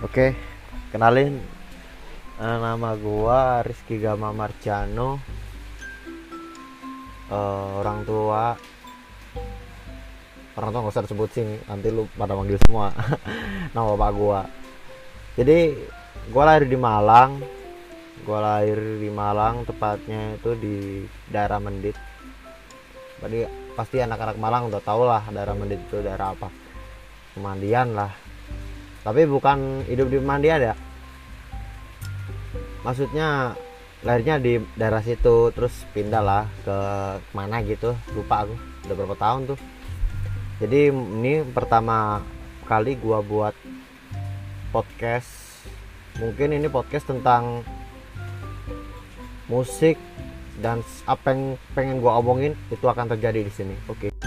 Oke, kenalin. Eh, nama gua Rizky Gama Marciano. Eh, orang tua. Orang tua nggak usah disebut sih nanti lu pada manggil semua. Nama bapak gua. Jadi gua lahir di Malang. Gua lahir di Malang tepatnya itu di daerah Mendit. Jadi pasti anak-anak Malang udah tau lah daerah Mendit itu daerah apa. Pemandian lah tapi bukan hidup di pemandian ya maksudnya lahirnya di daerah situ terus pindah lah ke mana gitu. Lupa aku udah berapa tahun tuh. Jadi ini pertama kali gua buat podcast. Mungkin ini podcast tentang musik dan apa yang pengen gua omongin itu akan terjadi di sini. Oke